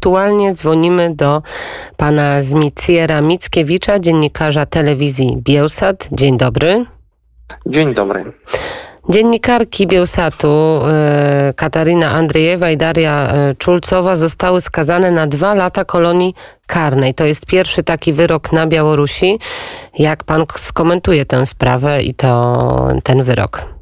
aktualnie dzwonimy do pana Zmiciera Mickiewicza, dziennikarza telewizji Bielsat. Dzień dobry. Dzień dobry. Dziennikarki Bielsatu e, Katarina Andrzejewa i Daria e, Czulcowa zostały skazane na dwa lata kolonii karnej. To jest pierwszy taki wyrok na Białorusi. Jak pan skomentuje tę sprawę i to, ten wyrok?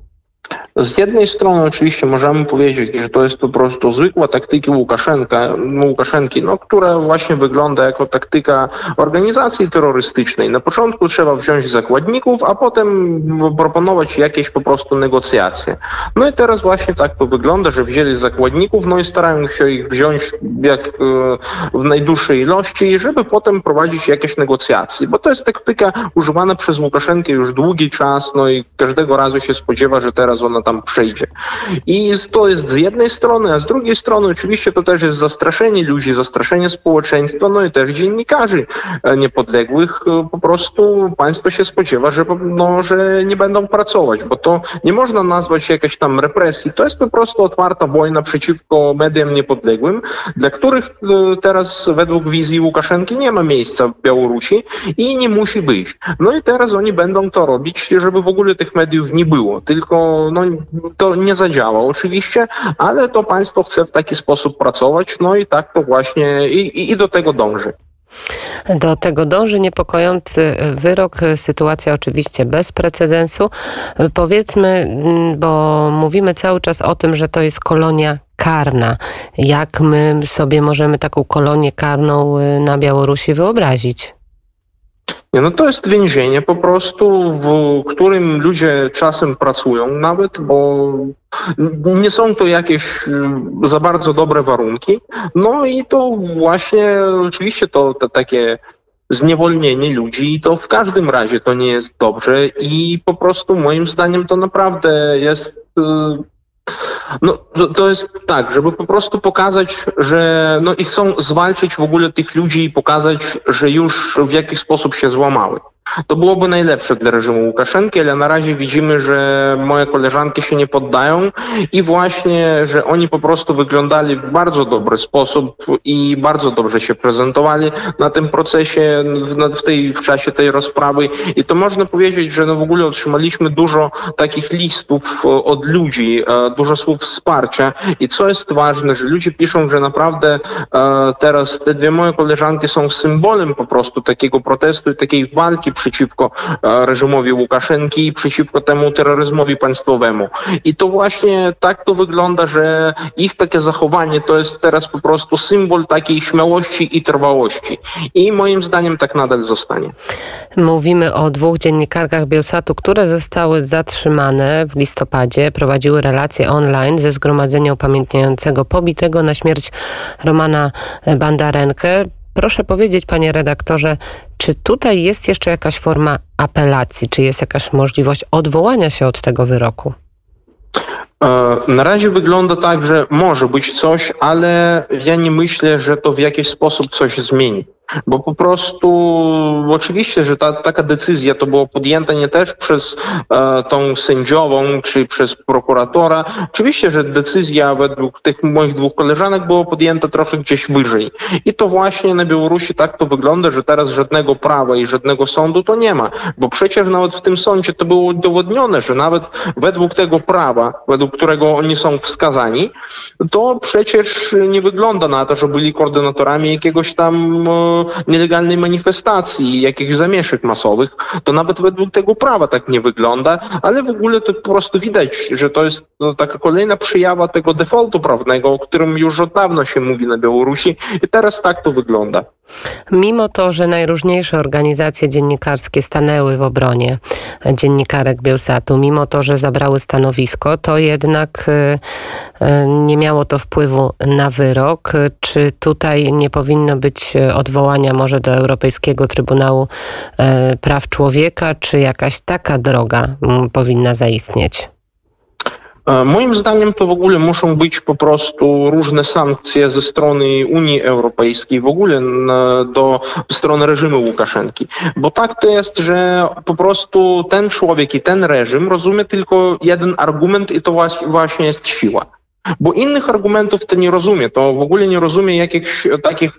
Z jednej strony oczywiście możemy powiedzieć, że to jest po prostu zwykła taktyka Łukaszenka, Łukaszenki, no, która właśnie wygląda jako taktyka organizacji terrorystycznej. Na początku trzeba wziąć zakładników, a potem proponować jakieś po prostu negocjacje. No i teraz właśnie tak to wygląda, że wzięli zakładników, no i starają się ich wziąć jak e, w najdłuższej ilości, żeby potem prowadzić jakieś negocjacje, bo to jest taktyka używana przez Łukaszenkę już długi czas, no i każdego razu się spodziewa, że teraz ona tam przejdzie. I to jest z jednej strony, a z drugiej strony oczywiście to też jest zastraszenie ludzi, zastraszenie społeczeństwa, no i też dziennikarzy e, niepodległych. E, po prostu państwo się spodziewa, że, no, że nie będą pracować, bo to nie można nazwać jakiejś tam represji. To jest po prostu otwarta wojna przeciwko mediom niepodległym, dla których e, teraz według wizji Łukaszenki nie ma miejsca w Białorusi i nie musi być. No i teraz oni będą to robić, żeby w ogóle tych mediów nie było. Tylko no, to nie zadziała oczywiście, ale to państwo chce w taki sposób pracować, no i tak to właśnie i, i do tego dąży. Do tego dąży niepokojący wyrok, sytuacja oczywiście bez precedensu. Powiedzmy, mm, bo mówimy cały czas o tym, że to jest kolonia karna. Jak my sobie możemy taką kolonię karną y, na Białorusi wyobrazić? Nie, no to jest więzienie po prostu, w którym ludzie czasem pracują nawet, bo nie są to jakieś y, za bardzo dobre warunki. No i to właśnie oczywiście to, to takie zniewolnienie ludzi i to w każdym razie to nie jest dobrze i po prostu moim zdaniem to naprawdę jest y, no, to jest tak, żeby po prostu pokazać, że no i chcą zwalczyć w ogóle tych ludzi i pokazać, że już w jakiś sposób się złamały. To byłoby najlepsze dla reżimu Łukaszenki, ale na razie widzimy, że moje koleżanki się nie poddają i właśnie, że oni po prostu wyglądali w bardzo dobry sposób i bardzo dobrze się prezentowali na tym procesie, w, tej, w czasie tej rozprawy. I to można powiedzieć, że no w ogóle otrzymaliśmy dużo takich listów e, od ludzi, e, dużo słów wsparcia. I co jest ważne, że ludzie piszą, że naprawdę e, teraz te dwie moje koleżanki są symbolem po prostu takiego protestu i takiej walki przeciwko e, reżimowi Łukaszenki i przeciwko temu terroryzmowi państwowemu. I to właśnie tak to wygląda, że ich takie zachowanie to jest teraz po prostu symbol takiej śmiałości i trwałości. I moim zdaniem tak nadal zostanie. Mówimy o dwóch dziennikarkach Biosatu, które zostały zatrzymane w listopadzie, prowadziły relacje online ze zgromadzenia upamiętniającego pobitego na śmierć Romana Bandarenkę. Proszę powiedzieć, panie redaktorze, czy tutaj jest jeszcze jakaś forma apelacji? Czy jest jakaś możliwość odwołania się od tego wyroku? E, na razie wygląda tak, że może być coś, ale ja nie myślę, że to w jakiś sposób coś zmieni. Bo po prostu oczywiście, że ta, taka decyzja to było podjęta nie też przez e, tą sędziową czy przez prokuratora. Oczywiście, że decyzja według tych moich dwóch koleżanek była podjęta trochę gdzieś wyżej. I to właśnie na Białorusi tak to wygląda, że teraz żadnego prawa i żadnego sądu to nie ma. Bo przecież nawet w tym sądzie to było udowodnione, że nawet według tego prawa, według którego oni są wskazani, to przecież nie wygląda na to, że byli koordynatorami jakiegoś tam e, nielegalnej manifestacji, jakichś zamieszek masowych, to nawet według tego prawa tak nie wygląda, ale w ogóle to po prostu widać, że to jest no, taka kolejna przejawa tego defaultu prawnego, o którym już od dawna się mówi na Białorusi i teraz tak to wygląda. Mimo to, że najróżniejsze organizacje dziennikarskie stanęły w obronie dziennikarek Bielsatu, mimo to, że zabrały stanowisko, to jednak y, y, nie miało to wpływu na wyrok. Czy tutaj nie powinno być odwołania może do Europejskiego Trybunału y, Praw Człowieka, czy jakaś taka droga mm, powinna zaistnieć? E, moim zdaniem to w ogóle muszą być po prostu różne sankcje ze strony Unii Europejskiej, w ogóle do strony reżimu Łukaszenki. Bo tak to jest, że po prostu ten człowiek i ten reżim rozumie tylko jeden argument i to właśnie jest siła. Bo innych argumentów to nie rozumie. To w ogóle nie rozumie jakichś takich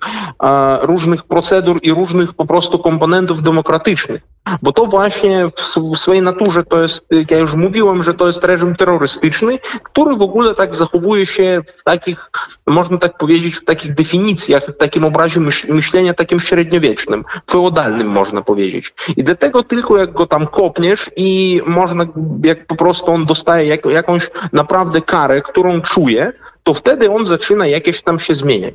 e, różnych procedur i różnych po prostu komponentów demokratycznych. Bo to właśnie w, swojej naturze to jest, jak ja już mówiłem, że to jest reżim terrorystyczny, który w ogóle tak zachowuje się w takich, można tak powiedzieć, w takich definicjach, w takim obrazie myślenia takim średniowiecznym, feudalnym można powiedzieć. I dlatego tylko jak go tam kopniesz i można, jak po prostu on dostaje jak, jakąś naprawdę karę, którą czuje, to wtedy on zaczyna jakieś tam się zmieniać.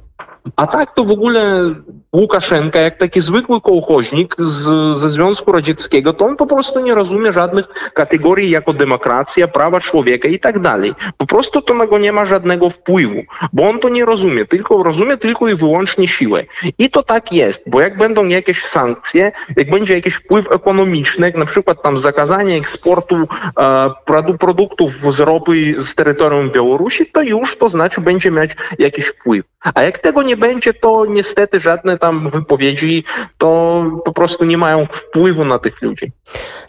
A tak to w ogóle Łukaszenka, jak taki zwykły kołchoźnik z, ze Związku Radzieckiego, to on po prostu nie rozumie żadnych kategorii jako demokracja, prawa człowieka i tak dalej. Po prostu to na go nie ma żadnego wpływu, bo on to nie rozumie, tylko rozumie tylko i wyłącznie siłę. I to tak jest, bo jak będą jakieś sankcje, jak będzie jakiś wpływ ekonomiczny, jak na przykład tam zakazanie eksportu e, produktów z ropy z terytorium Białorusi, to już to znaczy będzie mieć jakiś wpływ. A jak tego nie będzie, to niestety żadne tam wypowiedzi to po prostu nie mają wpływu na tych ludzi.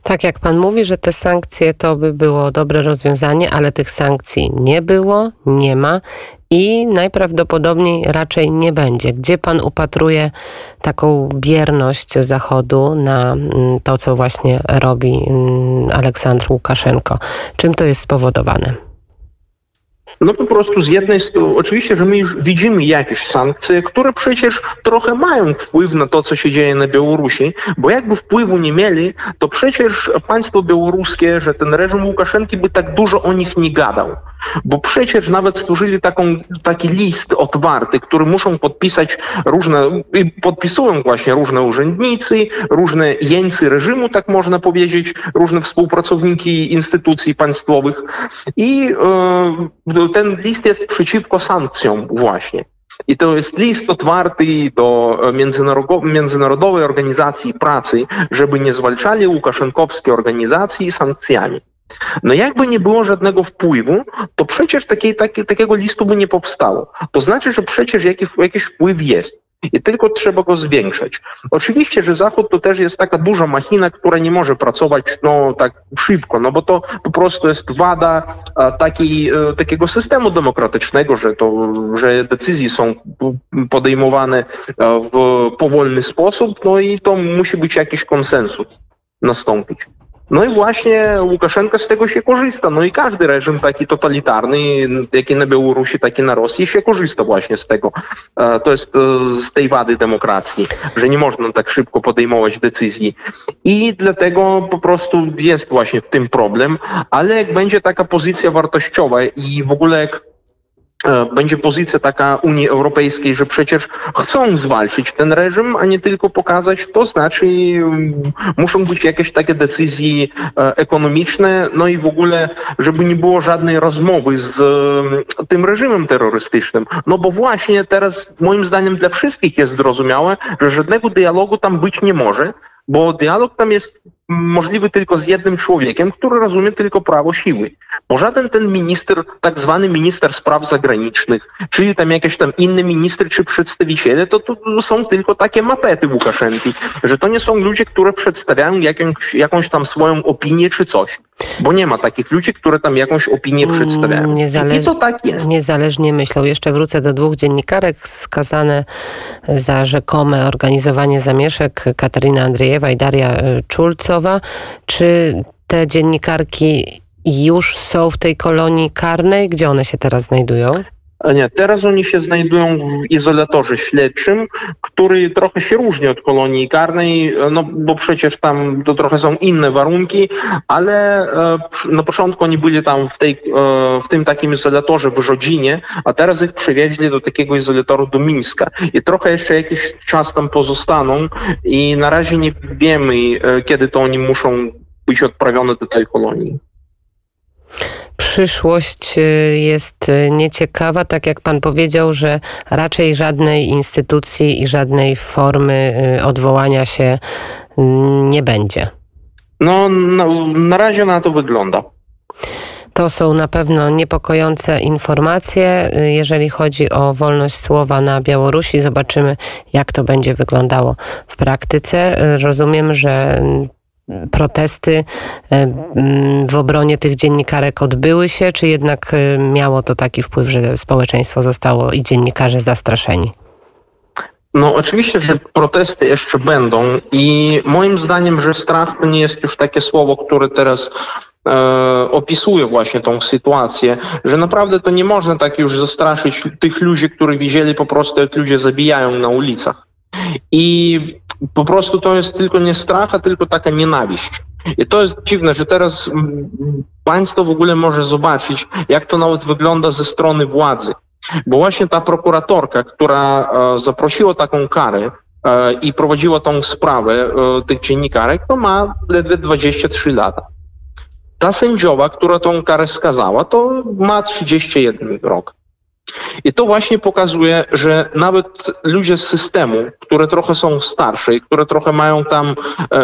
Tak jak pan mówi, że te sankcje to by było dobre rozwiązanie, ale tych sankcji nie było, nie ma i najprawdopodobniej raczej nie będzie. Gdzie pan upatruje taką bierność Zachodu na mm, to, co właśnie robi mm, Aleksandr Łukaszenko? Czym to jest spowodowane? No po prostu z jednej strony, oczywiście, że my już widzimy jakieś sankcje, które przecież trochę mają wpływ na to, co się dzieje na Białorusi, bo jakby wpływu nie mieli, to przecież państwo białoruskie, że ten reżim Łukaszenki by tak dużo o nich nie gadał. Bo przecież nawet stworzyli taką, taki list otwarty, który muszą podpisać różne, podpisują właśnie różne urzędnicy, różne jeńcy reżimu, tak można powiedzieć, różne współpracowniki instytucji państwowych. I e, ten list jest przeciwko sankcjom właśnie. I to jest list otwarty do Międzynarodowej Organizacji Pracy, żeby nie zwalczali łukaszenkowskie organizacji sankcjami. No jakby nie było żadnego wpływu, to przecież takiej, taki, takiego listu by nie powstało. To znaczy, że przecież jakiś, jakiś wpływ jest. I tylko trzeba go zwiększać. Oczywiście, że Zachód to też jest taka duża machina, która nie może pracować no, tak szybko, no bo to po prostu jest wada taki, e, takiego systemu demokratycznego, że, to, że decyzje są podejmowane e, w powolny sposób, no i to musi być jakiś konsensus nastąpić. No i właśnie Łukaszenka z tego się korzysta. No i każdy reżim taki totalitarny, jaki na Białorusi, taki na Rosji, się korzysta właśnie z tego. E, to jest e, z tej wady demokracji, że nie można tak szybko podejmować decyzji. I dlatego po prostu jest właśnie w tym problem, ale jak będzie taka pozycja wartościowa i w ogóle jak będzie pozycja taka Unii Europejskiej, że przecież chcą zwalczyć ten reżim, a nie tylko pokazać, to znaczy mm, muszą być jakieś takie decyzje e, ekonomiczne, no i w ogóle, żeby nie było żadnej rozmowy z mm, tym reżimem terrorystycznym. No bo właśnie teraz moim zdaniem dla wszystkich jest zrozumiałe, że żadnego dialogu tam być nie może, bo dialog tam jest możliwy tylko z jednym człowiekiem, który rozumie tylko prawo siły. Bo żaden ten minister, tak zwany minister spraw zagranicznych, czyli tam jakiś tam inny minister czy przedstawiciele, to, to są tylko takie mapety Łukaszenki, że to nie są ludzie, które przedstawiają jakąś, jakąś tam swoją opinię czy coś. Bo nie ma takich ludzi, które tam jakąś opinię mm, przedstawiają. Niezależ... I to tak jest. Niezależnie myślą. Jeszcze wrócę do dwóch dziennikarek skazane za rzekome organizowanie zamieszek Katarina Andrzejewa i Daria e, Czy te dziennikarki już są w tej kolonii karnej? Gdzie one się teraz znajdują? Nie, teraz oni się znajdują w izolatorze śledczym, który trochę się różni od kolonii karnej, no bo przecież tam to trochę są inne warunki, ale e, na początku oni byli tam w, tej, e, w tym takim izolatorze w Rzodzinie, a teraz ich przewieźli do takiego izolatoru do Mińska. I trochę jeszcze jakiś czas tam pozostaną i na razie nie wiemy, e, kiedy to oni muszą być odprawione do tej kolonii przyszłość y, jest y, nieciekawa, tak jak pan powiedział, że raczej żadnej instytucji i żadnej formy y, odwołania się nie będzie. No, no na razie na to wygląda. To są na pewno niepokojące informacje, jeżeli chodzi o wolność słowa na Białorusi. Zobaczymy, jak to będzie wyglądało w praktyce. Rozumiem, że protesty w obronie tych dziennikarek odbyły się, czy jednak miało to taki wpływ, że społeczeństwo zostało i dziennikarze zastraszeni? No oczywiście, że protesty jeszcze będą i moim zdaniem, że strach to nie jest już takie słowo, które teraz e, opisuje właśnie tą sytuację, że naprawdę to nie można tak już zastraszyć tych ludzi, których widzieli po prostu jak ludzie zabijają na ulicach. I po prostu to jest tylko nie strach, a tylko taka nienawiść. I to jest dziwne, że teraz państwo w ogóle może zobaczyć, jak to nawet wygląda ze strony władzy. Bo właśnie ta prokuratorka, która e, zaprosiła taką karę e, i prowadziła tą sprawę e, tych dziennikarek, to ma ledwie 23 lata. Ta sędziowa, która tą karę skazała, to ma 31 rok. I to właśnie pokazuje, że nawet ludzie z systemu, które trochę są starsze i które trochę mają tam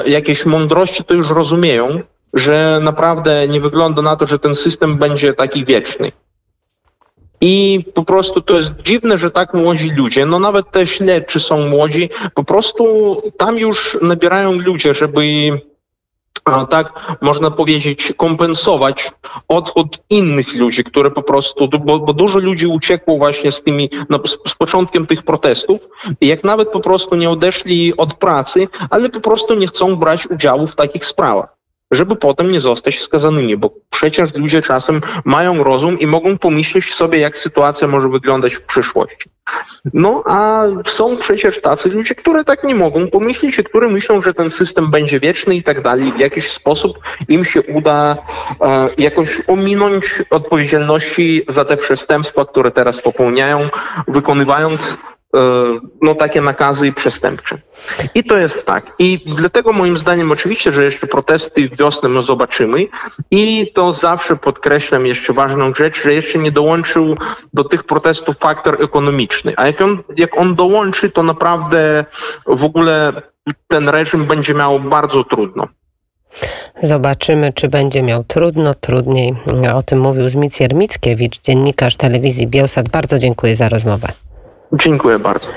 jakieś mądrości, to już rozumieją, że naprawdę nie wygląda na to, że ten system będzie taki wieczny. I po prostu to jest dziwne, że tak młodzi ludzie, no nawet te śledczy są młodzi, po prostu tam już nabierają ludzie, żeby tak można powiedzieć, kompensować odchód innych ludzi, które po prostu, bo, bo, dużo ludzi uciekło właśnie z tymi, no, z, z, początkiem tych protestów jak nawet po prostu nie odeszli od pracy, ale po prostu nie chcą brać udziału w takich sprawach żeby potem nie zostać skazanymi, bo przecież ludzie czasem mają rozum i mogą pomyśleć sobie, jak sytuacja może wyglądać w przyszłości. No a są przecież tacy ludzie, które tak nie mogą pomyśleć i które myślą, że ten system będzie wieczny i tak dalej. W jakiś sposób im się uda e, jakoś ominąć odpowiedzialności za te przestępstwa, które teraz popełniają, wykonywając no, takie nakazy przestępcze. I to jest tak. I dlatego moim zdaniem oczywiście, że jeszcze protesty wiosny my zobaczymy i to zawsze podkreślam jeszcze ważną rzecz, że jeszcze nie dołączył do tych protestów faktor ekonomiczny. A jak on, jak on dołączy, to naprawdę w ogóle ten reżim będzie miał bardzo trudno. Zobaczymy, czy będzie miał trudno, trudniej. O tym mówił Zmicjer Mickiewicz, dziennikarz telewizji Bielsat. Bardzo dziękuję za rozmowę. Dziękuję bardzo.